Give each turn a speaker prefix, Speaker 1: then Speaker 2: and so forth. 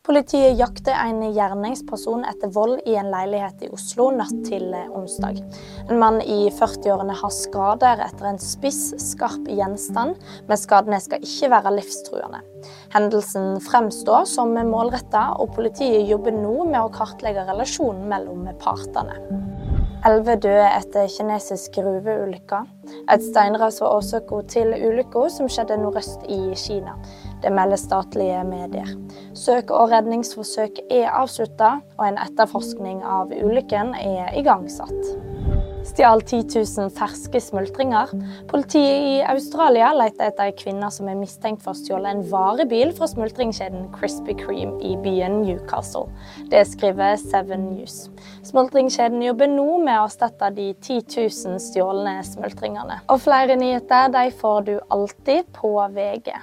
Speaker 1: Politiet jakter en gjerningsperson etter vold i en leilighet i Oslo natt til onsdag. En mann i 40-årene har skader etter en spiss, skarp gjenstand, men skadene skal ikke være livstruende. Hendelsen fremstår som målretta, og politiet jobber nå med å kartlegge relasjonen mellom partene. Elleve døde etter kinesisk gruveulykke. Et steinras var årsaken til ulykka, som skjedde nordøst i Kina. Det melder statlige medier. Søk- og redningsforsøk er avslutta, og en etterforskning av ulykken er igangsatt stjal 10 000 ferske smultringer. Politiet i Australia leter etter ei kvinne som er mistenkt for å stjåle en varebil fra smultringkjeden Crispy Cream i byen Newcastle. Det skriver Seven News. Smultringkjeden jobber nå med å erstatte de 10 000 stjålne smultringene. Og flere nyheter de får du alltid på VG.